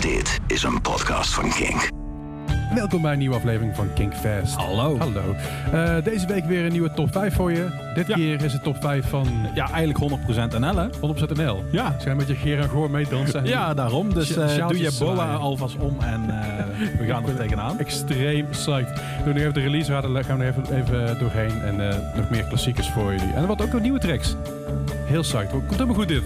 Dit is een podcast van Kink. Welkom bij een nieuwe aflevering van Kinkfest. Hallo. Hallo. Eh, deze week weer een nieuwe top 5 voor je. Dit Ja. keer is het top 5 van Ja, eigenlijk 100% NL, hè? 100% NL. Ja. Zijn met je Geer en Goor mee dansen. Ja, daarom. Dus eh, sjaaltjes doe je boa zwaaien. alvast om en eh, we gaan er tegenaan. Extreem psyched. We doen nu even de release raden, gaan we er even, even doorheen. En eh, nog meer klassiekers voor jullie. En wat ook nog nieuwe tracks. Heel psyched. Komt helemaal goed dit.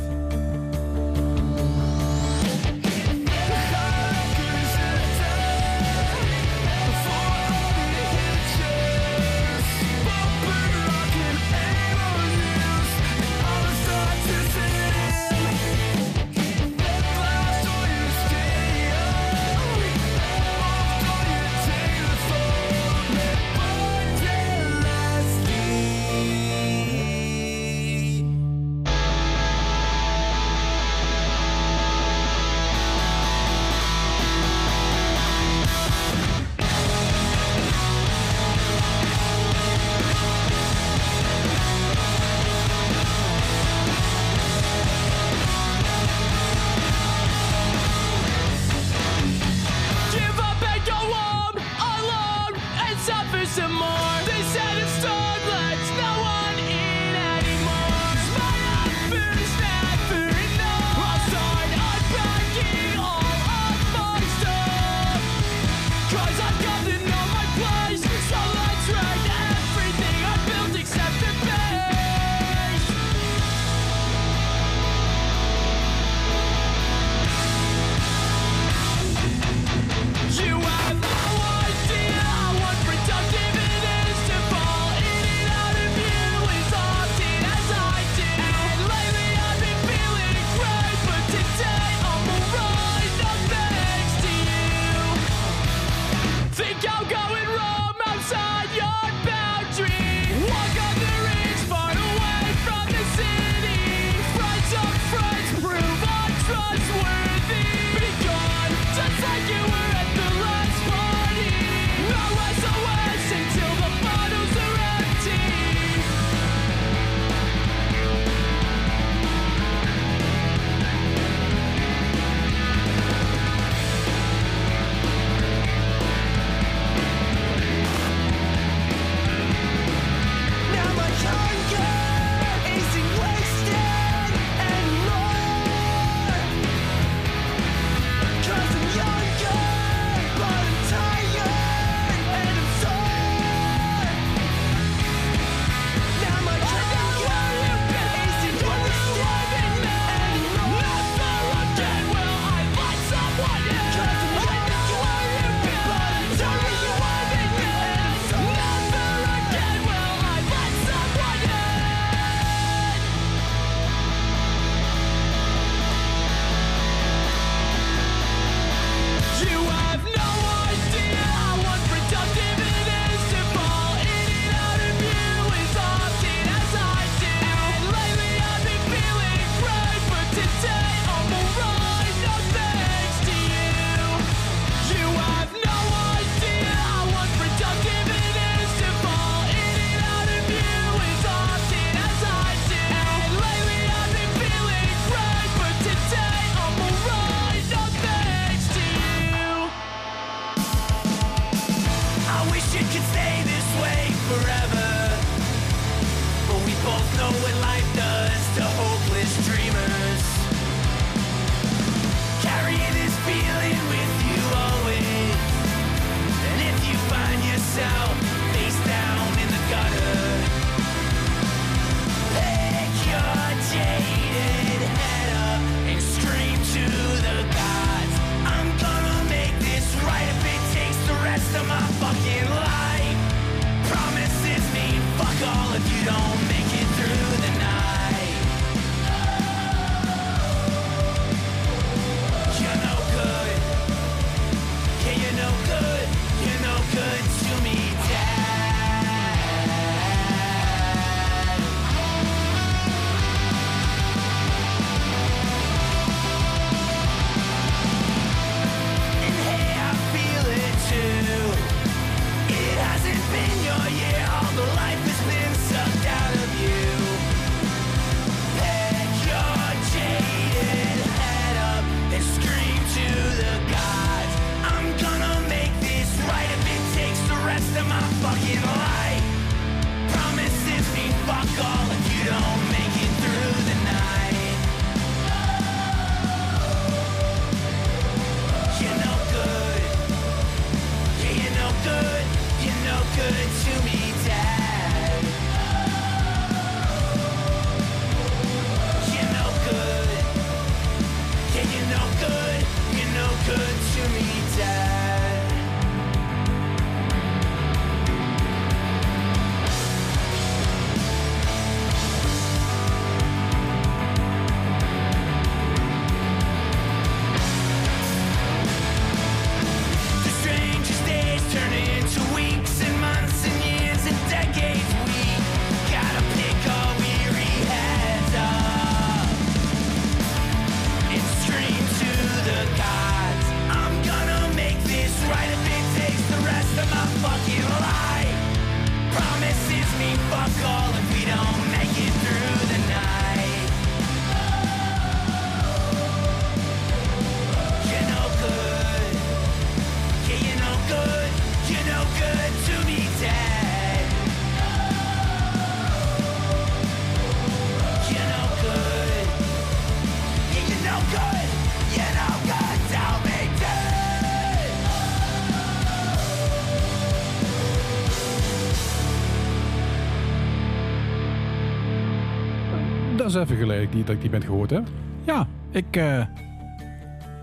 Is even geleden die, dat ik die band gehoord heb. Ja, ik eh,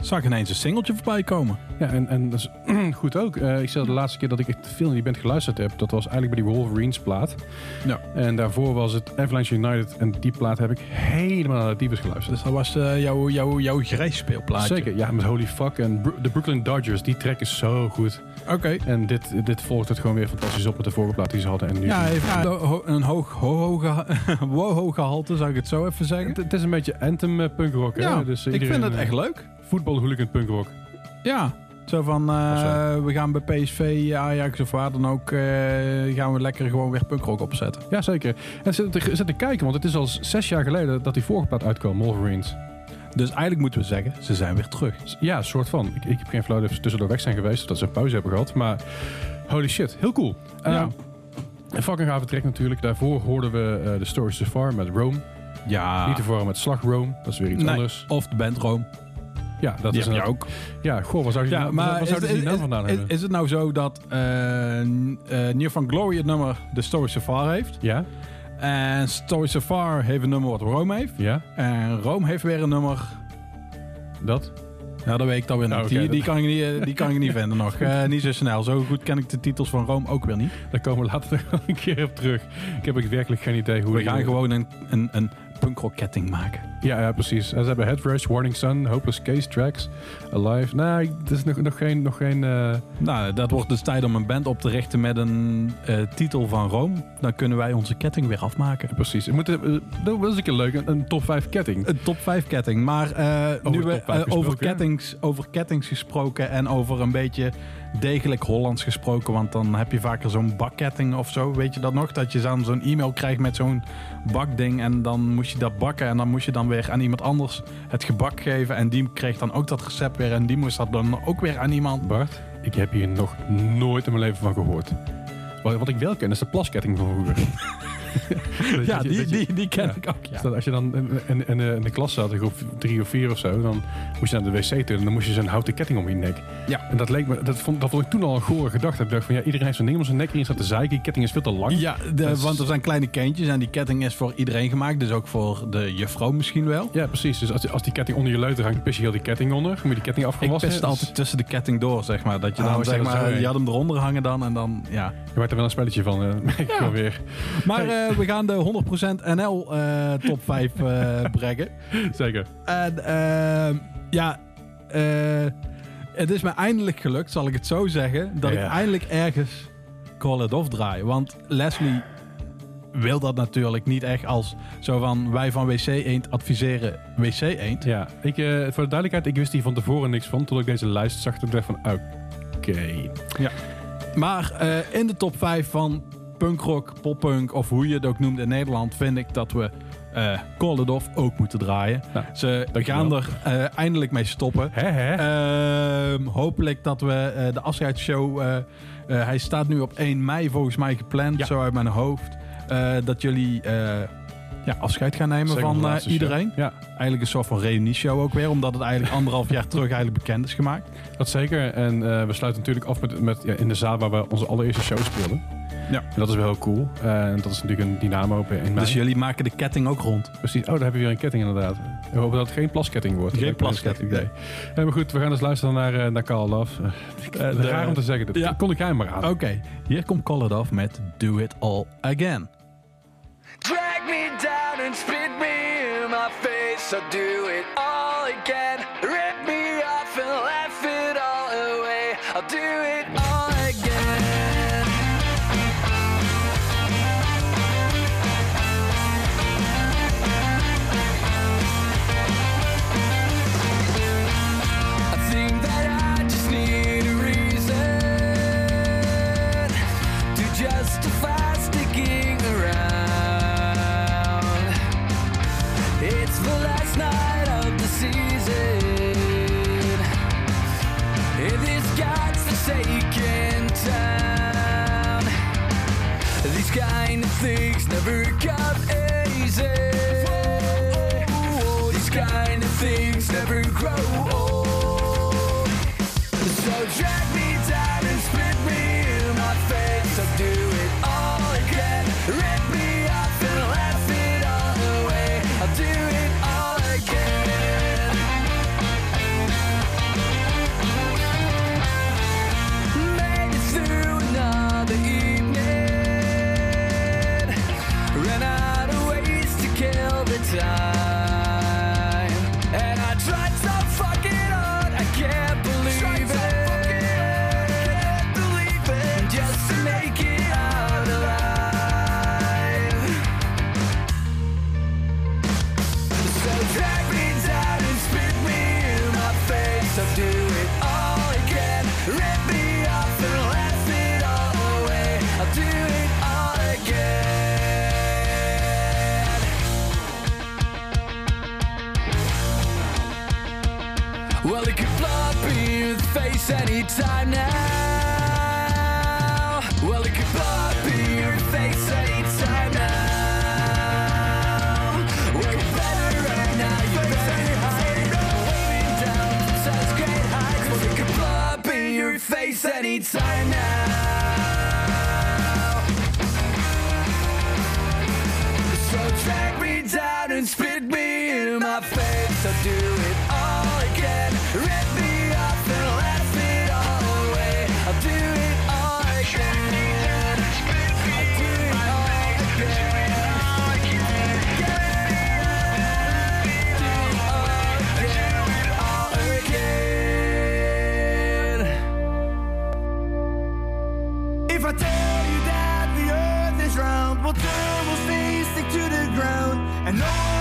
zag ineens een singeltje voorbij komen. Ja, en, en dat is goed ook. Eh, ik zei de laatste keer dat ik echt veel in die band geluisterd heb, dat was eigenlijk bij die Wolverines plaat. Ja. En daarvoor was het Avalanche United en die plaat heb ik helemaal naar de tyfus geluisterd. Dus dat was eh, jouw, jouw, jouw grijsspeelplaatje. Zeker, ja, met Holy Fuck en de Brooklyn Dodgers, die track is zo goed. Oké. En dit, dit volgt het gewoon weer fantastisch op met de vorige plaat die ze hadden. En nu Ja, heeft ho- een hoog ho-ho geha- wow-ho gehalte, zou ik het zo even zeggen. het, het is een beetje anthem eh, punkrock, hè? Ja, dus, ik vind het echt leuk. Voetbal hooligan punkrock. Ja, zo van, eh, zo. we gaan bij PSV, Ajax of waar dan ook, eh, gaan we lekker gewoon weer punkrock opzetten. Ja, zeker. En zit te, zit te kijken, want het is al zes jaar geleden dat die vorige plaat uitkwam, Wolverines. Dus eigenlijk moeten we zeggen, ze zijn weer terug. Ja, een soort van. Ik, ik heb geen flauw of ze tussendoor weg zijn geweest, of dat ze een pauze hebben gehad. Maar holy shit, heel cool. Ja. Uh, een fucking gave track natuurlijk. Daarvoor hoorden we eh, de Story So Far met Rome. Ja, Niet tevoren met Slag Rome. Dat is weer iets Nee. anders. of de band Rome. Ja, dat is een, ook. Ja, goh, waar zou je Ja, waar- maar is, is, vandaan is, hebben? is het nou zo dat Near Van Glory het nummer The Story So Far heeft? Ja, En Story So Far heeft een nummer wat Rome heeft. ja, En Rome heeft weer een nummer... dat. Ja, dat weet ik dan weer niet. Oh, die, kan ik niet eh, die kan ik niet vinden nog. Niet zo snel. Zo goed ken ik de titels van Rome ook weer niet. Daar komen we later nog een keer op terug. Ik heb ook werkelijk geen idee hoe We gaan gewoon een, een, een punkrock-ketting maken. Ja, ja, precies. En ze hebben Headrush, Warning Sun, Hopeless Case Tracks, Alive. Nee, dat is nog, nog geen... Nog geen eh, Nou, dat wordt dus tijd om een band op te richten met een eh, titel van Rome. Dan kunnen wij onze ketting weer afmaken. precies. We moeten, eh, dat is een keer leuk. Een, een top 5 ketting. Een top 5 ketting. Maar Over nu we over, kettings, over kettings gesproken en over een beetje degelijk Hollands gesproken. Want dan heb je vaker zo'n bakketting of zo. Weet je dat nog? Dat je dan zo'n e-mail krijgt met zo'n bakding. En dan moest je dat bakken. En dan moest je dan weer aan iemand anders het gebak geven. En die kreeg dan ook dat recept weer. En die moest dat dan ook weer aan iemand. Bart, ik heb hier nog nooit in mijn leven van gehoord. Wat, wat ik wel ken is de plasketting van vroeger. Ja, die, die, die ken ja. ik ook. Ja. Dus dat als je dan in, in, in, de- in de klas zat, groep drie of vier of zo, dan moest je naar de wc toe en dan moest je zo'n houten ketting om je nek. Ja. En dat leek me, dat vond, dat vond ik toen al een gore gedachte. Ik dacht van ja, iedereen heeft zo'n ding om zijn nek erin staat te zeiken, die ketting is veel te lang. Ja, de, Dat is- want er zijn kleine kindjes en die ketting is voor iedereen gemaakt. Dus ook voor de juffrouw misschien wel. Ja, precies. Dus als, als die ketting onder je leuter hangt, pis je heel die ketting onder. Dan moet je die ketting Ik afgewassen. piste altijd tussen de ketting door, zeg maar. Dat je Oh, dan, zeg maar, je had hem eronder hangen dan en dan, ja. Je maakt er wel een spelletje van, eh, merk ik Ja. wel weer. Maar we gaan de 100% NL eh, top 5 eh brengen. Zeker. En ehm, ja, eh, het is me eindelijk gelukt, zal ik het zo zeggen, dat Ja. ik eindelijk ergens Call It Off draai. Want Leslie wil dat natuurlijk niet echt als zo van wij van WC Eend adviseren WC Eend. Ja, ik, eh, voor de duidelijkheid, ik wist hier van tevoren niks van. Tot ik deze lijst zag, toen dacht van, oké. Maar eh, in de top 5 van punkrock, poppunk of hoe je het ook noemt in Nederland, vind ik dat we eh Call It Off ook moeten draaien. Nou, Ze gaan er eh, eindelijk mee stoppen. Ehm, hopelijk dat we eh, de afscheidsshow. hij staat nu op 1 mei volgens mij gepland, Ja. zo uit mijn hoofd. dat jullie ja, afscheid gaan nemen Zeker van iedereen. Ja, Eigenlijk een soort van reunieshow ook weer, omdat het eigenlijk anderhalf jaar terug eigenlijk bekend is gemaakt. dat zeker. En we sluiten natuurlijk af met, met ja, in de zaal waar we onze allereerste show speelden. Ja. En dat is wel heel cool. Eh, En dat is natuurlijk een dynamo op in. Dus jullie maken de ketting ook rond. Precies. Oh, daar hebben we weer een ketting inderdaad. We hopen dat het geen plasketting wordt. Geen plasketting, idee. Eh, maar goed, we gaan dus luisteren naar, eh, naar Call Love. Uh, de- raar om te zeggen. Dat Ja. kon ik hij maar aan. Oké, hier komt Call It Off met Do It All Again. Drag me down and spit me in my face. So do it all again. These kind of things never come easy. These kind of things never grow old. So drag me down and spit me in my face. I'll do it all again. Face anytime now. So drag me down and spit me in my face. So do will turn, will face it to the ground, and all.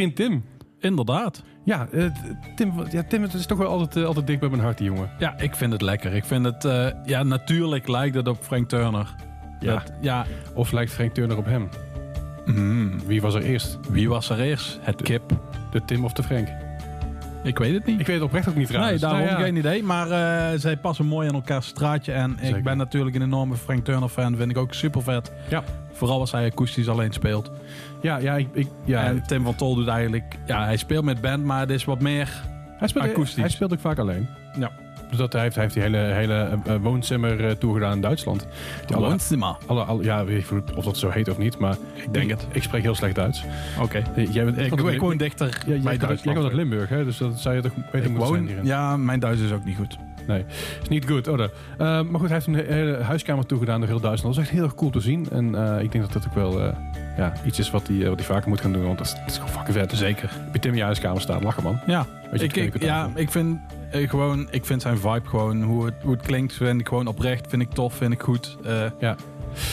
Vriend Tim. Inderdaad. Ja, eh, Tim, ja, Tim het is toch wel altijd, eh, altijd dicht bij mijn hart, die jongen. Ja, ik vind het lekker. Ik vind het, eh, ja, natuurlijk lijkt het op Frank Turner. Ja. Dat- ja. Of lijkt Frank Turner op hem? Wie was er eerst? Wie was er eerst? Het kip. De Tim of de Frank? Ik weet het niet. Ik weet het oprecht ook niet Nee, trouwens. daarom Nou ja. geen idee. Maar zij passen mooi in elkaar straatje. En Zeker. ik ben natuurlijk een enorme Frank Turner fan. Vind ik ook super vet. Ja. Vooral als hij akoestisch alleen speelt. Ja, ja, ik, ik, ja en Tim van Tol doet eigenlijk... Ja, hij speelt met band, maar het is wat meer... hij, speelt, akoestisch. hij speelt ook vaak alleen. Ja. Dus dat, hij, heeft, hij heeft die hele, hele eh, woonzimmer eh, toegedaan in Duitsland. Die alle, Woonzimmer. alle, alle, ja, weet ik niet of dat zo heet of niet, maar ik denk het. Ik spreek heel slecht Duits. Oké. Jij bent Ik, ik woon dichter Ja, jij, bij uit- jij komt uit Duitsland. Limburg, hè? dus dat zou je toch beter moeten zijn woon, ja, mijn Duits is ook niet goed. Nee, is niet goed. Oh. Eh, maar goed, hij heeft een hele huiskamer toegedaan door heel Duitsland. Dat is echt heel erg cool te zien. En ik denk dat dat ook wel ja, iets is wat hij, eh, wat hij vaker moet gaan doen. Want dat is, dat is gewoon fucking vet. Zeker. Heb je Tim in je huiskamer staan? Lachen, man. Ja, Weet je, ik, ja ik vind eh, gewoon, ik vind zijn vibe gewoon, hoe het, hoe het klinkt, vind ik gewoon oprecht, vind ik tof, vind ik goed. Eh, Ja.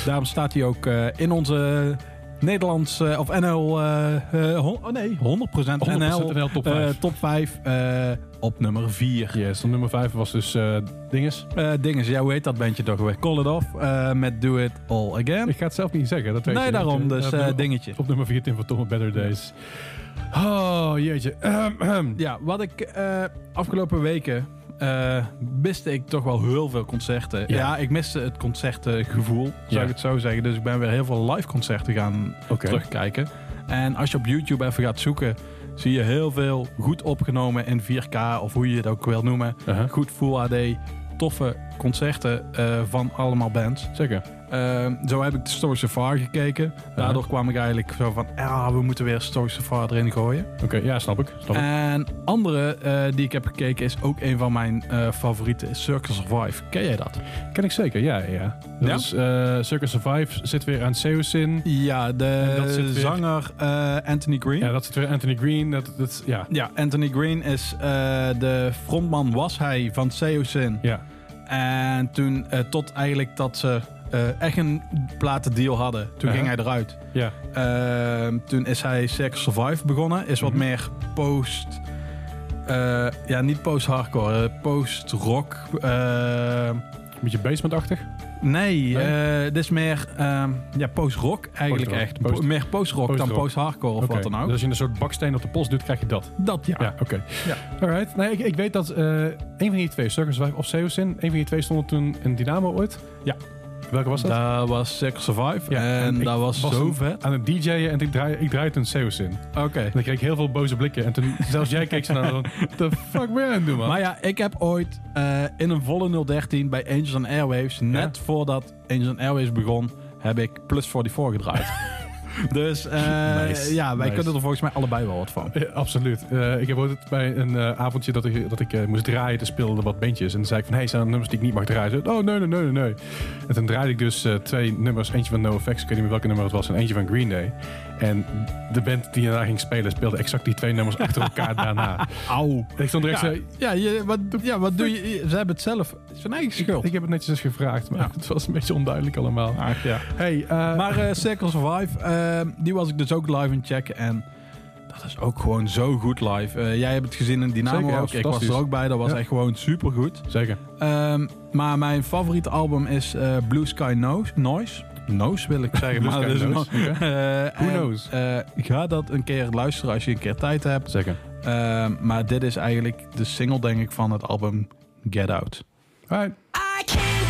Daarom staat hij ook in onze Nederlands, eh, of NL, eh, eh, hon- oh nee, 100%, 100% NL, NL top eh, 5. top 5 eh, op nummer 4. Yes, nummer 5 was dus eh dinges. Eh dinges, ja, hoe heet dat bandje toch weer? Call It Off eh, met Do It All Again. Ik ga het zelf niet zeggen. Dat weet Nee, je. daarom, dus eh, dingetje. op nummer 4 Tim van Tom Better Days. Oh, jeetje. Ja, wat ik eh, afgelopen weken eh, miste ik toch wel heel veel concerten. Ja. Ja, ik miste het concertengevoel, zou Ja. ik het zo zeggen. Dus ik ben weer heel veel live concerten gaan terugkijken. En als je op YouTube even gaat zoeken, zie je heel veel goed opgenomen in 4K of hoe je het ook wil noemen. Goed Full HD, toffe concerten eh, van allemaal bands. Zeker. Ehm, zo heb ik de Story Safari gekeken. Daardoor kwam ik eigenlijk zo van, ja, we moeten weer Story Safari erin gooien. Oké, ja, snap ik. Snap. En andere eh, die ik heb gekeken is ook een van mijn eh, favorieten, Circle Survive. Ken jij dat? Ken ik zeker, ja. ja. Dat Ja? is eh Circus Survive, zit weer aan Seosin. Ja, de dat zit weer- zanger Anthony Green. Ja, dat zit weer Anthony Green. Dat, dat, ja. Ja, Anthony Green is de frontman was hij van Seosin. Ja. En toen tot eigenlijk dat ze eh, echt een platendeal hadden. Toen ging hij eruit. Ja. Ehm, toen is hij Circle Survive begonnen. Is wat Mhm. meer post... eh, ja, niet post-hardcore. eh, post-rock. eh, Beetje basement-achtig. nee, Nee? dit is meer ehm, ja, post-rock eigenlijk echt. Post- meer post-rock dan post-hardcore of wat dan ook. Dus als je een soort baksteen op de post doet, krijg je dat. dat ja. Ja, oké. Ja. Alright. Nee, ik, ik weet dat een van die twee, Circus Survive of Seosin, een van die twee stonden toen in Dynamo ooit. Ja. Welke was dat? Dat was Circle Survive. Ja, en, en ik dat was, was zo vet. Aan het DJ'en en ik draai, ik draai toen Seosin. En Oké. dan kreeg ik heel veel boze blikken. En toen, zelfs jij keek zo naar van, the fuck ben je aan het doen, man? Maar ja, ik heb ooit eh, in een volle 013 bij Angels and Airwaves, net voordat Angels and Airwaves begon, heb ik Plus 44 gedraaid. dus eh, Nice, ja, wij nice. kunnen er volgens mij allebei wel wat van. Ja, absoluut. Eh, ik heb ooit bij een eh, avondje dat ik, dat ik moest draaien, toen speelden wat bandjes. En toen zei ik van, hey, zijn er nummers die ik niet mag draaien? Oh, nee, nee, nee, nee, nee. En toen draaide ik dus twee nummers. Eentje van NoFX, ik weet niet meer welke nummer het was. En eentje van Green Day. En de band die daarna ging spelen, speelde exact die twee nummers achter elkaar daarna. Auw. En ik stond direct Ja, zo... ja, je, wat, ja, wat doe je? Ze hebben het zelf. Het is zijn eigen schuld. Ik heb het netjes eens gevraagd, maar Ja. het was een beetje onduidelijk allemaal. Ach, ja. Hey, eh, Maar eh, Circle Survive, eh, die was ik dus ook live in checken. En dat is ook gewoon zo goed live. Eh, jij hebt het gezien in Dynamo Zeker, ook. Ik was er ook bij. Dat was Ja. echt gewoon super goed. Zeker. Ehm, maar mijn favoriete album is Blue Sky. Noise? Noise wil ik zeggen. Maar no- oké. Eh, Who en, knows? eh, ga dat een keer luisteren als je een keer tijd hebt. Zeker. Ehm, maar dit is eigenlijk de single, denk ik, van het album Get Out. Alright. I can't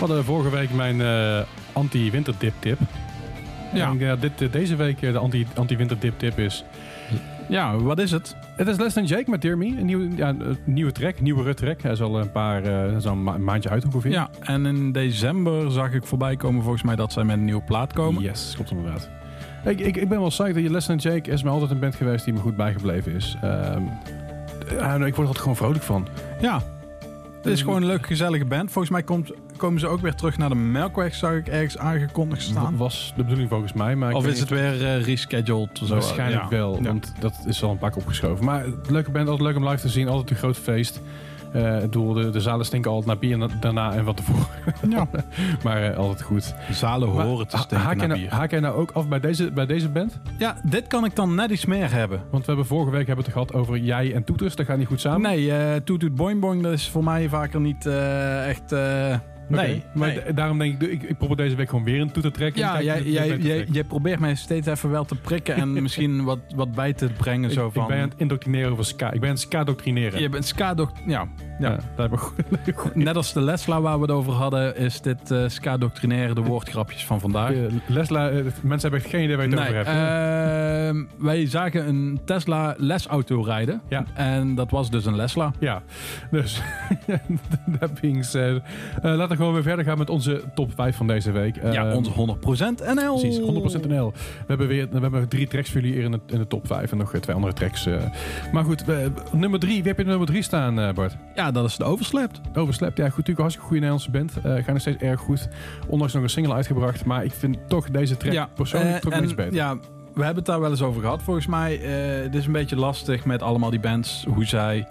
hadden vorige week mijn eh, anti-winterdip tip. Ja. En, eh, dit, eh, deze week de anti- anti-winterdip tip is... Ja, wat is het? Het is Less Than Jake met Dear Me. Een nieuwe, ja, een nieuwe track, nieuwere track. Hij is al een paar, is al een ma- maandje uit ongeveer. Ja, en in december zag ik voorbij komen volgens mij dat zij met een nieuwe plaat komen. Yes, klopt inderdaad. Ik, ik, ik ben wel psyched dat je Less Than Jake is me altijd een band geweest die me goed bijgebleven is. Ehm, ik word er altijd gewoon vrolijk van. Ja, het is gewoon een leuke, gezellige band. Volgens mij komt, komen ze ook weer terug naar de Melkweg, zag ik ergens aangekondigd staan. was de bedoeling volgens mij. Maar ik Of weet is het niet- weer eh, rescheduled? Zo, Waarschijnlijk ja. wel, Ja. want dat is al een pak opgeschoven. Maar leuke band, altijd leuk om live te zien. Altijd een groot feest. Eh, ik bedoel, de, de zalen stinken altijd naar bier na- daarna en wat tevoren. Ja. maar eh, altijd goed. Zalen Maar horen te stinken haak, jij naar nou, bier. haak jij nou ook af bij deze, bij deze band? Ja, dit kan ik dan net iets meer hebben. Want we hebben vorige week hebben we het gehad over jij en toeters. Dat gaat niet goed samen. Nee, eh Toet Toet Boing Boing, dat is voor mij vaker niet eh, echt... Nee, Maar nee. daarom denk ik, ik, ik probeer deze week gewoon weer een toeter trekken. Ja, jij, jij, jij, probeert mij steeds even wel te prikken en misschien wat, wat bij te brengen. ik, zo ik van, ben aan het indoctrineren over ska. Ik ben aan het ska-doctrineren. je bent ska-doc... Ja, ja. ja. dat ik goed. Net als de Lesla waar we het over hadden, is dit eh ska-doctrineren de woordgrapjes van vandaag. Lesla, eh, mensen hebben echt geen idee waar je het Nee, over hebt. ehm, wij zagen een Tesla lesauto rijden. Ja. En dat was dus een Lesla. Ja, dus that being said, eh, laten we gewoon weer verder gaan met onze top 5 van deze week. ja, Ehm, onze 100% NL. Precies, 100% NL. We hebben weer we hebben drie tracks voor jullie hier in de, in de top 5 en nog eh, twee andere tracks. eh. Maar goed, we- nummer 3. Wie heb je nummer 3 staan, eh, Bart? Ja, dat is de overslept. Overslept, ja, goed, natuurlijk een hartstikke goede Nederlandse band. Gaat nog steeds erg goed. Ondanks nog een single uitgebracht. Maar ik vind toch deze track persoonlijk eh, toch en iets beter. Ja, we hebben het daar wel eens over gehad. Volgens mij, eh het is een beetje lastig met allemaal die bands, hoe zij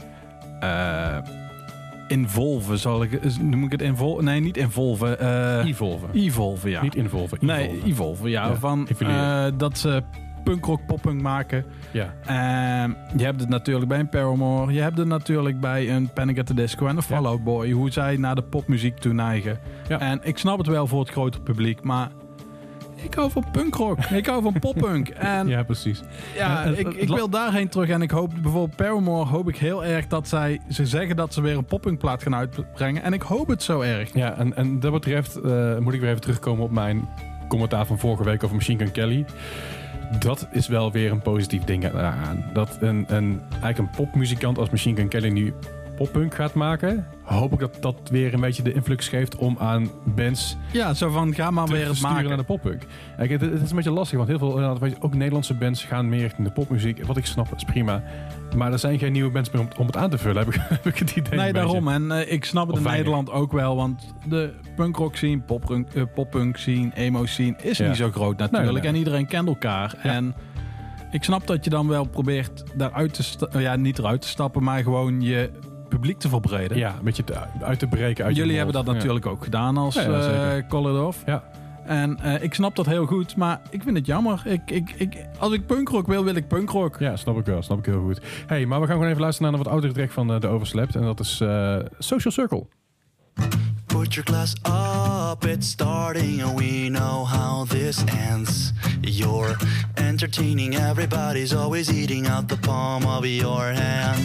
involven, zal ik, noem ik het involven? Nee, niet involven. eh Evolven. evolven, ja. Niet involven. nee, evolven. evolven, ja. Ja, van eh, dat ze punkrock, poppunk maken. Ja. Ehm, je hebt het natuurlijk bij een Paramore. Je hebt het natuurlijk bij een Panic at the Disco en een Fall Out Boy. Hoe zij naar de popmuziek toe neigen. Ja. En ik snap het wel voor het grote publiek, maar... Ik hou van punkrock. ik hou van poppunk. En ja, precies. Ja, ik, ik wil daarheen terug. En ik hoop bijvoorbeeld Paramore hoop ik heel erg dat zij... Ze zeggen dat ze weer een poppunkplaat gaan uitbrengen. En ik hoop het zo erg. Ja, en, en dat betreft eh, moet ik weer even terugkomen op mijn commentaar van vorige week over Machine Gun Kelly. Dat is wel weer een positief ding aan. Dat een, een, eigenlijk een popmuzikant als Machine Gun Kelly nu poppunk gaat maken, hoop ik dat dat weer een beetje de influx geeft om aan bands Ja, zo van ga maar weer het maken. naar de poppunk. Kijk, het, het is een beetje lastig, want heel veel, je, ook Nederlandse bands gaan meer richting de popmuziek. Wat ik snap, is prima. Maar er zijn geen nieuwe bands meer om, om het aan te vullen, heb ik, heb ik het idee. Nee, daarom. En eh, ik snap het Of in. Nederland ook wel. Want de punkrock scene, poppunk, eh, poppunk scene, emo scene is Ja. niet zo groot natuurlijk. Nee, nee. En iedereen kent elkaar. Ja. En ik snap dat je dan wel probeert daaruit te stappen. Ja, niet eruit te stappen, maar gewoon je publiek te verbreden. Ja, een beetje te- uit te breken uit Jullie hebben dat Ja. natuurlijk ook gedaan als Ja, eh. Call It Off. Ja. En eh, ik snap dat heel goed, maar ik vind het jammer. Ik, ik, ik, als ik punkrock wil, wil ik punkrock. Ja, snap ik wel. Snap ik heel goed. hey, maar we gaan gewoon even luisteren naar een wat oudere track van eh, de Overslept. En dat is eh, Social Circle. Put your glass up, it's starting, and we know how this ends. You're entertaining, everybody's always eating out the palm of your hand.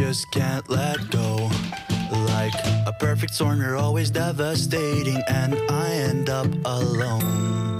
Just can't let go. Like a perfect storm, you're always devastating, and I end up alone.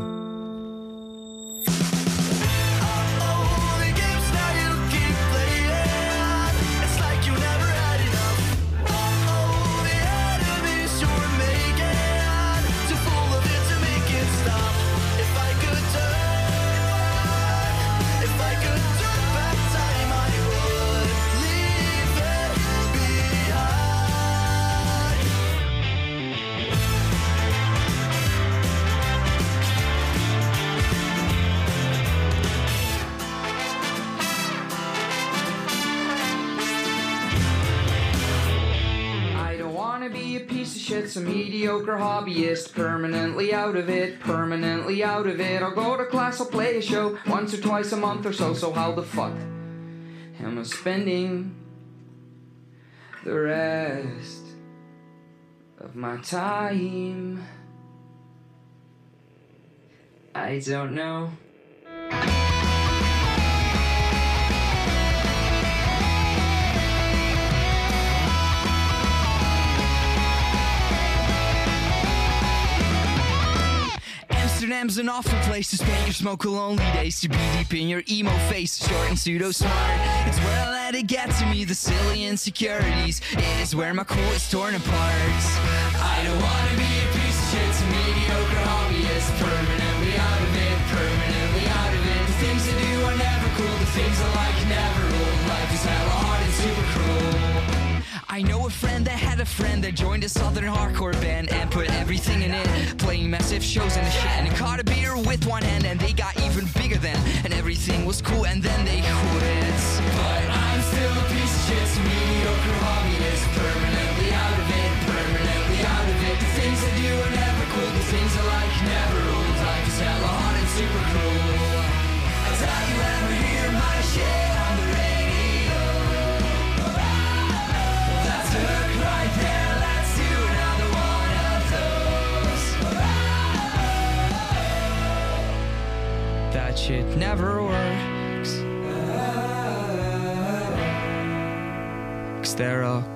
Shit, some mediocre hobbyist. Permanently out of it, permanently out of it. I'll go to class, I'll play a show once or twice a month or so. So how the fuck am I spending the rest of my time? I don't know. Amsterdam's an awful place to spend your smoke lonely days. To be deep in your emo face, short and pseudo smart. It's where I let it get to me, the silly insecurities. It is where my cool is torn apart. I don't wanna be a piece of shit, some mediocre hobbyist. Permanently out of it, permanently out of it. The things I do are never cool, the things I like never I know a friend that had a friend that joined a southern hardcore band and put everything in it, playing massive shows and shit. And caught a beer with one hand and they got even bigger then, and everything was cool and then they quit. But I'm still a piece of shit, mediocre hobbyist, permanently out of it, permanently out of it. The things I do are never cool, the things I like never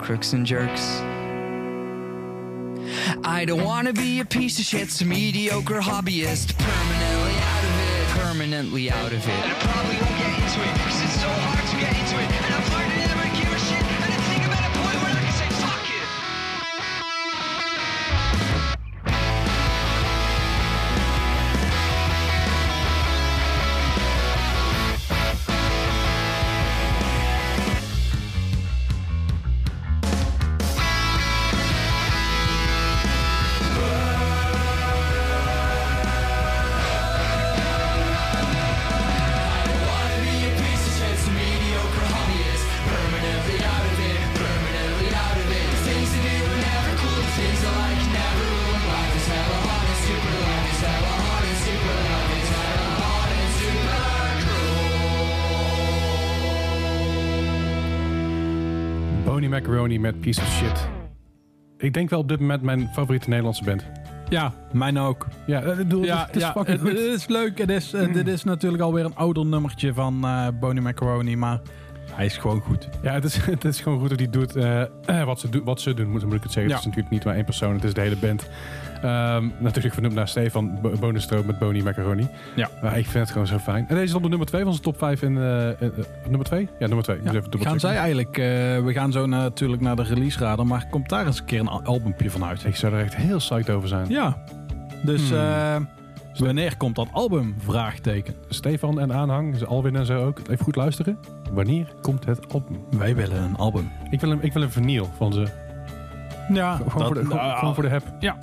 crooks and jerks. I don't wanna be a piece of shit, some mediocre hobbyist. Permanently out of it, permanently out of it. And I probably won't get into it, cause it's so hard to get into it. Met Piece of Shit. Ik denk wel op dit moment mijn favoriete Nederlandse band. Ja, mijn ook. Ja, eh, ik bedoel, Ja, het is ja fucking het, goed. het is leuk. Het is, eh, Dit is natuurlijk alweer een ouder nummertje van eh Boney Macaroni, maar hij is gewoon goed. Ja, het is, het is gewoon goed dat hij doet eh, wat, ze do- wat ze doen, moet, moet ik het zeggen. Ja. Het is natuurlijk niet maar één persoon, het is de hele band. Ehm, natuurlijk vernoemd naar Stefan Bo- Bonenstroop met Boney Macaroni. Ja. Maar ik vind het gewoon zo fijn. En deze is op de nummer 2 van onze top 5 in... eh, eh, nummer 2? Ja, nummer 2. Ja, gaan zij eigenlijk, we gaan zo natuurlijk naar de release raden, maar komt daar eens een keer een al- albumpje van uit? Ik zou er echt heel psyched over zijn. Ja. Dus Hmm. Wanneer komt dat album? Vraagteken. Stefan en aanhang, ze Alwin en zo ook. Even goed luisteren. Wanneer komt het album? Wij willen een album. Ik wil een, ik wil een vinyl van ze. Ja, Gewoon, voor, de, gewoon, nou, gewoon voor de heb. Ja.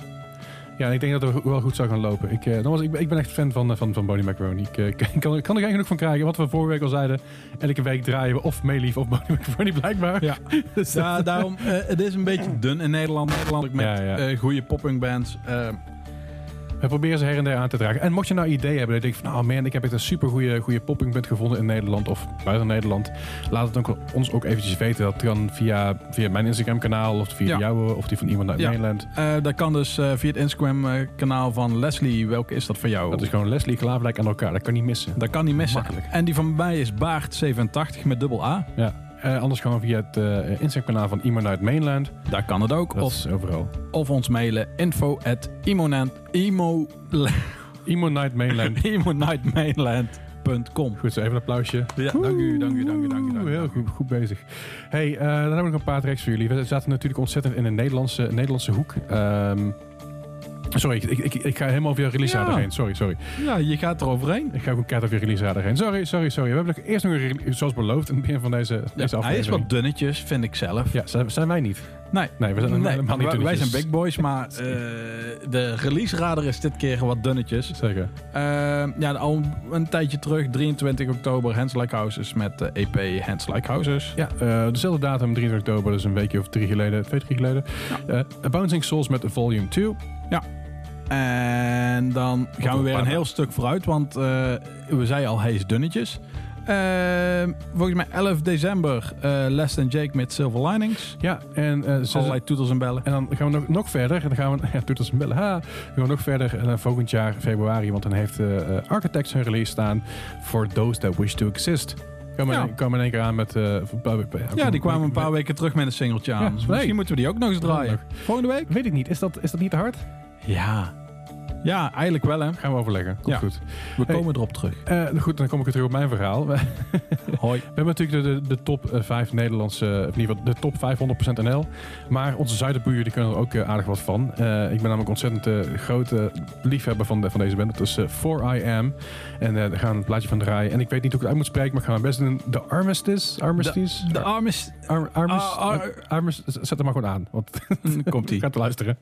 Ja, en ik denk dat het wel goed zou gaan lopen. Ik, eh, nogmaals, ik, ben- ik ben echt fan van, eh, van, van Boney Macaroni. Ik, eh, kan, ik kan er geen genoeg van krijgen. Wat we vorige week al zeiden. Elke week draaien we of Meelief of Boney Macaroni blijkbaar. Ja. Dus, Ja, daarom, het is een beetje dun in Nederland. Nederland met Ja, ja. goede popping bands. We proberen ze her en der aan te dragen. En mocht je nou idee hebben dat je denkt van... Oh man, ik heb echt een super goede, goede poppingband gevonden in Nederland of buiten Nederland. Laat het ons ook eventjes weten. Dat kan via, via mijn Instagram kanaal of via Ja. de jouwe of die van iemand uit Ja. Nederland. eh, dat kan dus eh, via het Instagram eh, kanaal van Leslie. Welke is dat voor jou? Dat is gewoon Leslie Klaverlijk aan elkaar. Dat kan niet missen. Dat kan niet missen. Makkelijk. En die van mij is Baart87 met dubbel A. Ja. Eh, anders gewoon via het eh, Instagram kanaal van uit Mainland. Daar kan het ook. Dat Of, overal. of ons mailen info at imo, Emo Night Mainland. imonightmainland.com. Goed zo, even een applausje. Ja, dank u, dank u, dank u, dank u. Dank u. Heel goed, goed bezig. Hey, eh, dan hebben we nog een paar tracks voor jullie. We zaten natuurlijk ontzettend in een Nederlandse, Nederlandse hoek. Ehm, sorry, ik, ik, ik ga helemaal over je release Ja. radar heen. Sorry, sorry. Ja, je gaat er overheen. Ik ga ook een kaart over je release radar heen. Sorry, sorry, sorry. We hebben eerst nog een release, zoals beloofd, in het begin van deze, deze hij is aflevering. wat dunnetjes, vind ik zelf. Ja, zijn, zijn wij niet. Nee, Nee, we zijn nee, helemaal niet wij, wij zijn dunnetjes. big boys, maar eh, de release radar is dit keer wat dunnetjes. Zeker. Eh, ja, al een tijdje terug, 23 oktober, Hands Like Houses met de EP Hands Like Houses. Ja, eh, dezelfde datum, 23 oktober, dus een weekje of drie geleden, twee, drie geleden. Eh, Bouncing Souls met Volume 2. En dan gaan we weer een heel stuk vooruit, want eh, we zeiden al, hij is dunnetjes. Eh, volgens mij 11 december, eh Less Than Jake met Silver Linings. Ja, en eh, ze, Allerlei toetels en bellen. En dan gaan we nog, nog verder. En dan gaan we, ja, doet als een bellen. Ha, dan gaan we nog verder naar volgend jaar februari. Want dan heeft Architects hun release staan. For Those That Wish To Exist. Komen Ja. in, in één keer aan met... eh, Ja, die kwamen een paar weken terug met een singeltje aan. Ja, Dus. Misschien moeten we die ook nog eens draaien. Volgende week? Weet ik niet. Is dat, is dat niet te hard? Ja. Ja, eigenlijk wel hè. Gaan we overleggen. Komt Ja. goed. We Hey. komen erop terug. Eh, goed, dan kom ik weer terug op mijn verhaal. We, Hoi. we hebben natuurlijk de, de, de top eh, 5 Nederlandse... Of in ieder geval de top 500% NL. Maar onze zuiderburen die kunnen er ook eh, aardig wat van. Eh, ik ben namelijk ontzettend eh, grote liefhebber van, de, van deze band. Dat is eh, 4IM. En eh daar gaan we een plaatje van draaien. En ik weet niet hoe ik het uit moet spreken, maar ik ga mijn best doen. De Armistice? Armistice? De arm is... Ar- Armis, Ah, Armis- zet hem maar gewoon aan. Want Komt ie. ik ga te luisteren.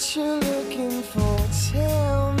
That you're looking for, tell me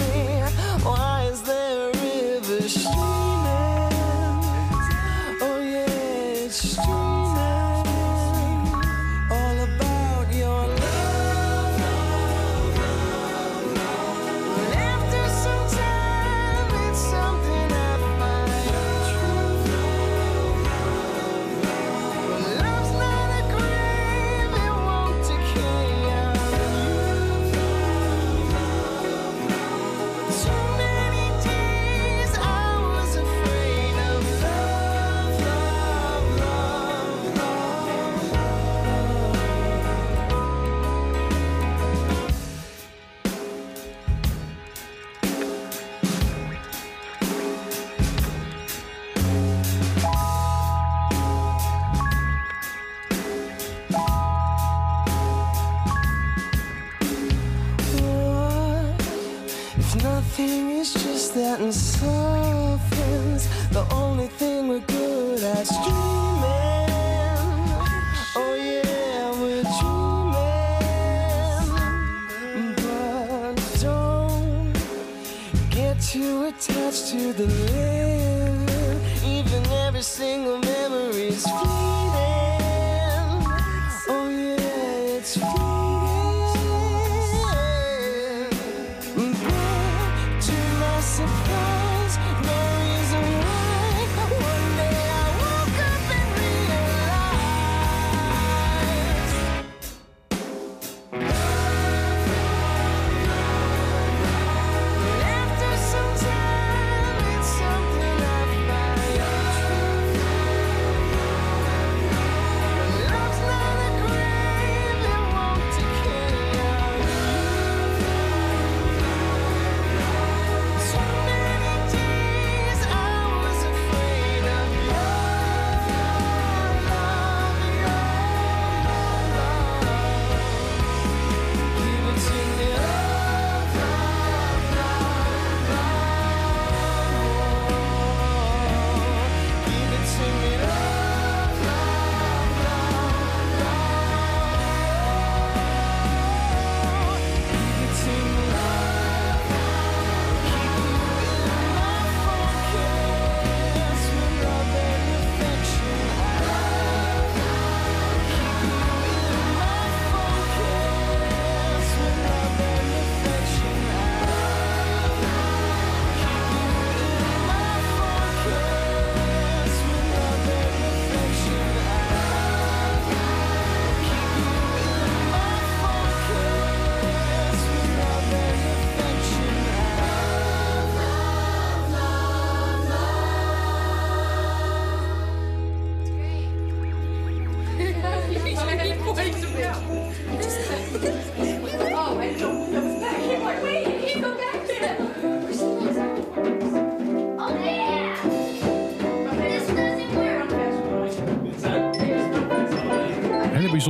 and softens? The only thing we're good at is dreaming. Oh yeah, we're dreaming. But don't get too attached to the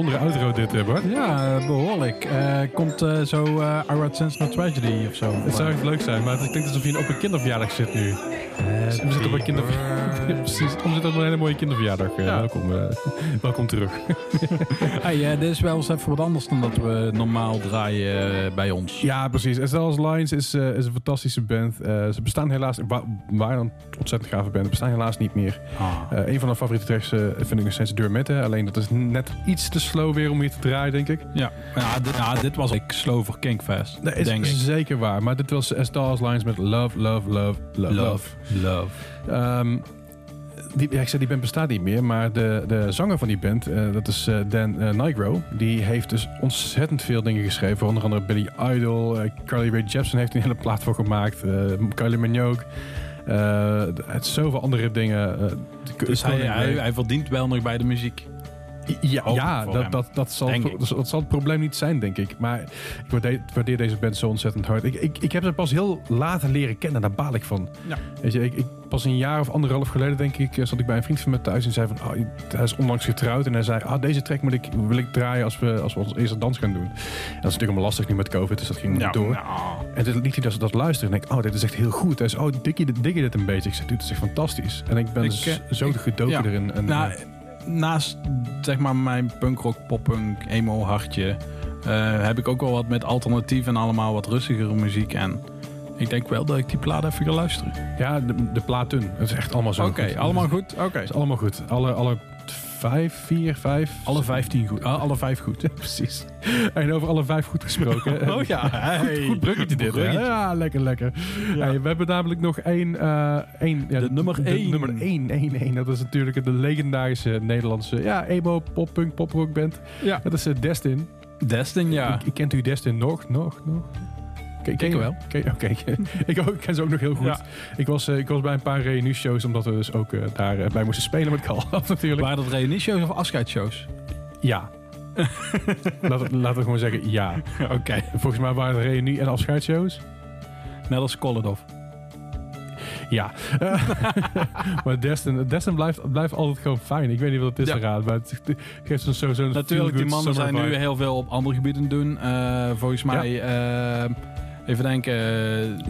bijzondere outro dit, eh, Bart. Ja, eh, behoorlijk. Eh, komt eh, zo eh Our Sense No Tragedy of zo? Het zou echt leuk zijn, maar het klinkt alsof je op een kinderverjaardag zit nu. We zitten op een kinderverjaardag. Precies, we zitten op een hele mooie kinderverjaardag. Eh, welkom, eh, welkom terug. Hey, eh, dit is wel eens even wat anders dan dat we normaal draaien bij ons. Ja, precies. As Lines is, is een fantastische band. Ze bestaan helaas, wa waren een ontzettend gave band, bestaan helaas niet meer. Ah. Een van mijn favoriete tracks vind ik nog steeds Durmette. Alleen dat is net iets te slow weer om hier te draaien, denk ik. Ja, ja, dit, ja, dit was ik slow voor Kinkfest, Dat is denk ik. zeker waar. Maar dit was As Stars Lines met Love, Love, Love, Love. Love, love. Ehm, die, ja, ik zei, die band bestaat niet meer, maar de, de zanger van die band, eh, dat is eh, Dan eh, Nigro, die heeft dus ontzettend veel dingen geschreven. Onder andere Billy Idol, Carly Rae Jepsen heeft een hele plaat voor gemaakt, Kylie Minogue. het zoveel andere dingen. Dus hij, hij verdient wel nog bij de muziek. Ja, ja dat, dat, dat, zal, dat, dat zal het probleem niet zijn, denk ik. Maar ik waardeer, waardeer deze band zo ontzettend hard. Ik, ik, ik heb ze pas heel later leren kennen, daar baal ik van. Ja. Weet je, ik, ik, pas een jaar of anderhalf geleden, denk ik, eh, zat ik bij een vriend van me thuis en zei van, oh, hij is onlangs getrouwd. En hij zei, ah, deze track moet ik, wil ik draaien als we, als we onze eerste dans gaan doen. En dat is natuurlijk allemaal lastig nu met COVID, dus dat ging niet door. En toen liet hij dat, dat luisteren en ik, oh, dit is echt heel goed. Hij zei, oh, dik je, dik je dit een beetje? Ik zei, dit is echt fantastisch. En ik ben Ik, z- eh, zo ik- gedoken ja. erin. En, Nou, eh, naast zeg maar mijn punkrock, poppunk, emo hartje... eh, heb ik ook wel wat met alternatief en allemaal wat rustigere muziek. En ik denk wel dat ik die plaat even ga luisteren. ja, de, de platen. Het is echt allemaal zo Oké, allemaal goed? Oké. Het is allemaal goed. Alle, alle vijf, vier, vijf. Alle 15 goed. Ah, alle vijf goed. Ja, precies. En over alle vijf goed gesproken. Oh ja, Goed, goed bruggetje dit. hè? Ja, lekker, lekker. Hey, we hebben namelijk nog één... eh, één ja, De nummer één. nummer één, één, één. Dat is natuurlijk de legendarische Nederlandse... Ja, emo, pop, punk, pop, rock band. Ja. Dat is eh, Destin. Destin, ja. Ik, ik kent u Destin nog, nog, nog? Ken, ken wel. Oké, ik, ook- ik ken ze ook nog heel goed. Ja. Ik, was, eh, ik was bij een paar reunieshows, omdat we dus ook eh, daar eh, bij moesten spelen met Carl natuurlijk. Waren dat reunieshows of afscheidsshows? Ja. laten, we gewoon zeggen ja. Oké. Volgens mij waren het reunie- en afscheidsshows. Net als Kolodov. Ja. Eh, maar Destin, Destin blijft, blijft altijd gewoon fijn. Ik weet niet wat het is Ja. eraan, maar het geeft zo'n zo, zo'n Natuurlijk, die mannen zijn nu heel veel op andere gebieden doen. Eh, volgens mij, eh, even denken. eh,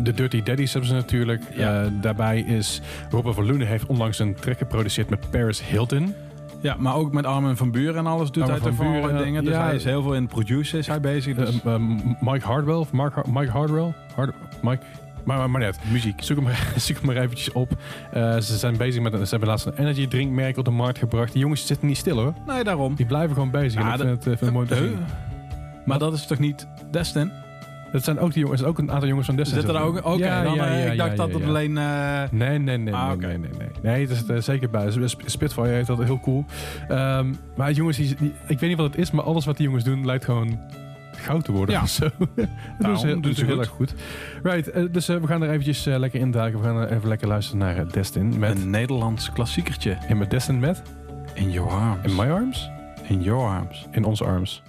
De Dirty Daddies hebben ze natuurlijk. Ja. Eh, daarbij is Robert van Loenen heeft onlangs een track geproduceerd met Paris Hilton. ja, maar ook met Armin van Buren en alles doet Armin hij van Buren, dingen. Dus ja. hij is heel veel in producer is hij bezig. Dus Eh, eh, Mike Hardwell, of Mark Har- Mike Hardwell. Hard, Mike, maar, maar, maar net. muziek. Zoek hem, maar- zoek hem maar eventjes op. Eh, ze zijn bezig met ze hebben laatst een energy drinkmerk op de markt gebracht. Die jongens zitten niet stil hoor. Nee, daarom. Die blijven gewoon bezig. En ik vind het, eh, vind het mooi te Eh, zien. Maar dat is toch niet Destin? Dat zijn ook die jongens, ook een aantal jongens van Destiny. Zit er ook? Oké, Ja, ja, eh, ja, ik dacht dat het alleen... eh, Nee, nee, nee, Ah, nee, nee, nee, nee. Het is er zeker bij. Sp- Spitfire heeft dat heel cool. Ehm, maar jongens, die, die- ik weet niet wat het is, maar alles wat die jongens doen lijkt gewoon goud te worden Ja. of zo. dat doen Nou, ze, heel erg goed. Right, eh, dus we gaan er eventjes lekker induiken. We gaan even lekker luisteren naar Destin. Met, een Nederlands klassiekertje. en met Destin met In Your Arms. In My Arms, In Your Arms. In Onze Arms.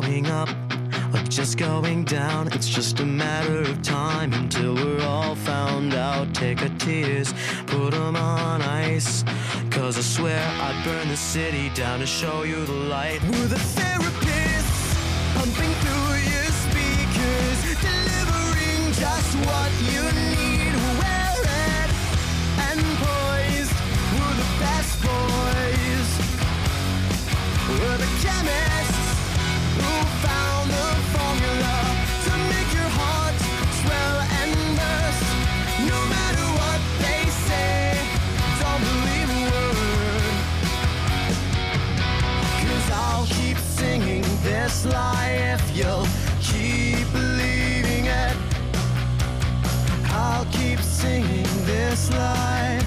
Growing up or just going down? It's just a matter of time until we're all found out. Take our tears, put them on ice. Cause I swear I'd burn the city down to show you the light. We're the therapists, pumping through your speakers, delivering just what you need. Lie if you'll keep believing it. I'll keep singing this lie.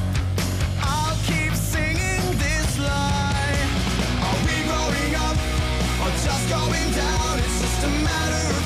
I'll keep singing this lie. Are we growing up or just going down? It's just a matter of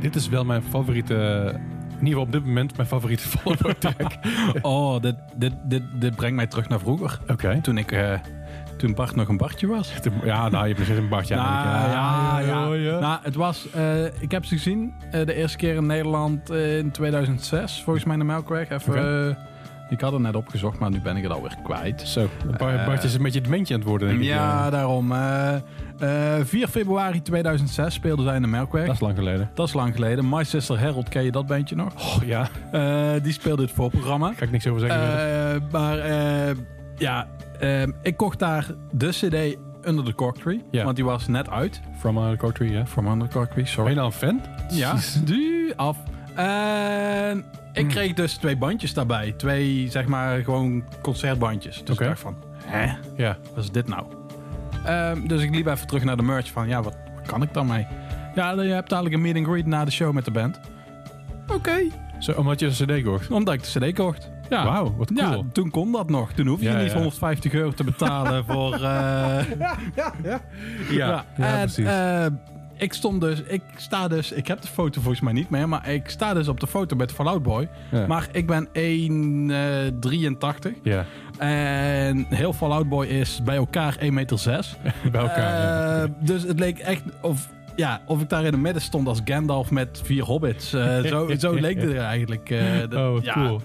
Dit is wel mijn favoriete... In ieder geval op dit moment mijn favoriete Fall Out Boy track. Oh, dit, dit, dit, dit brengt mij terug naar vroeger. Oké. Toen ik... eh, toen Bart nog een Bartje was. Ja, nou, je nog een Bartje Nou, eigenlijk. ja, ja, ja. Nou, het was... eh, ik heb ze gezien eh, de eerste keer in Nederland in 2006. Volgens mij in de Melkweg. Even. Eh, ik had het net opgezocht, maar nu ben ik het alweer kwijt. Zo, Eh, Bartje is een beetje het mentje aan het worden, denk ik. Ja, daarom. eh, eh, 4 februari 2006 speelden zij in de Melkweg. Dat is lang geleden. Dat is lang geleden. My Sister Harold, ken je dat bandje nog? Oh, ja, Eh, die speelde het voorprogramma. ga ik niks over zeggen. Eh, maar eh, ja, eh, ik kocht daar de CD Under the Cork Tree. Want die was net uit. From uh, Country, ja. From Under the Cork Tree, Ben sorry. je nou een fan? Ja, die af. En ik kreeg dus twee bandjes daarbij. Twee, zeg maar, gewoon concertbandjes. Dus Oké. ik dacht van, hè, Ja. wat is dit nou? Ehm, dus ik liep even terug naar de merch van, ja, wat, wat kan ik dan mee? Ja, je hebt eigenlijk een meet and greet na de show met de band. Oké. Zo, omdat je een cd kocht. Omdat ik de cd kocht. Ja. Wauw, wat Ja, cool. toen kon dat nog. Toen hoef je Ja, niet ja. 150 euro te betalen voor... eh, Ja, ja, en, precies. eh, ik stond dus, ik sta dus, ik heb de foto volgens mij niet meer, maar ik sta dus op de foto met Fallout Boy. Ja. Maar ik ben 1,83 ja, en heel Fallout Boy is bij elkaar 1,6 meter. 6. bij elkaar. ja. Dus het leek echt of, ja, of ik daar in het midden stond als Gandalf met vier hobbits. Eh, zo, zo leek het er eigenlijk. eh, dat- Oh, wat ja. cool.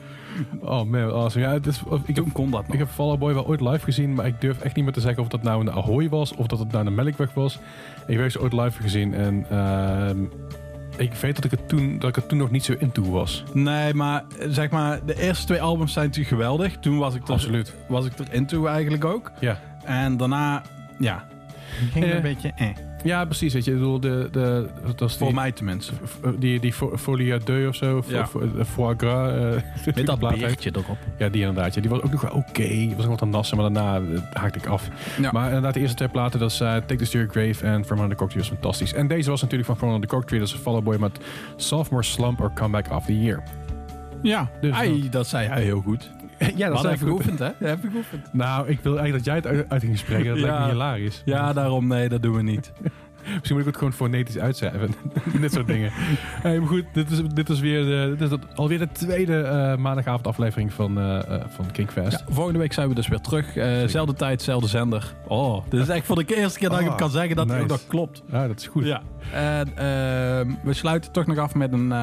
Oh man, awesome. Ja, het is, ik, heb, kon dat nog. ik heb Fall Out Boy wel ooit live gezien, maar ik durf echt niet meer te zeggen of dat nou in de Ahoy was of dat het nou de Melkweg was. Ik heb ze ooit live gezien en ehm, ik weet dat ik, het toen, dat ik er toen nog niet zo into was. Nee, maar zeg maar, de eerste twee albums zijn natuurlijk geweldig. Toen was ik er, Absoluut. Was ik er into eigenlijk ook. Ja. En daarna, ja, ging het een beetje eh. Ja, precies. Weet je, ik bedoel, de, de, dat was Voor die, mij tenminste. die, die fo- Folie à deux of zo, Ja. foie gras. eh, Met dat beertje erop. Ja, die inderdaad. Ja. Die was ook nog wel oké. Die was nog wat aan nassen, maar daarna eh, haakte ik af. Ja. Maar inderdaad, de eerste twee platen, dat is eh, Take This To Your Grave en From Under the Cocktree was fantastisch. En deze was natuurlijk van From Under the Cocktree, dat is een Fall Out Boy met Sophomore Slump or Comeback of the Year. Ja, Dus Ai, dat zei hij heel goed. Ja, Dat heb ik ik goed. geoefend, hè? Dat heb ik geoefend. Nou, ik wil eigenlijk dat jij het uit, uit ging spreken. Dat lijkt me hilarisch. Ja, daarom nee, dat doen we niet. Misschien moet ik het gewoon fonetisch uitschrijven. dit soort dingen. Hey, maar goed, dit is, dit is, weer de, dit is alweer de tweede eh maandagavond aflevering van, eh, van Kingfest. Ja, volgende week zijn we dus weer terug. Eh zelfde tijd, zelfde zender. Oh, dit is echt voor de eerste keer dat ik Oh, het kan zeggen dat ook nog klopt. Ja, dat is goed. Ja. En we sluiten toch nog af met een...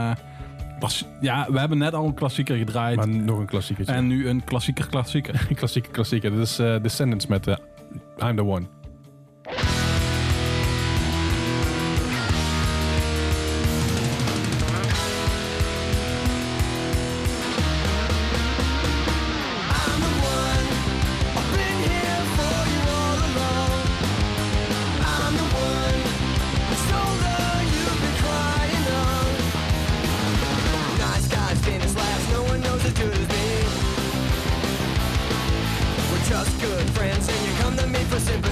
ja, we hebben net al een klassieker gedraaid. Maar nog een klassiekertje. En nu een klassieker klassieker. Een klassieke klassieker. Dat is eh, Descendants met eh, I'm the One. Just good friends, and you come to me for sympathy.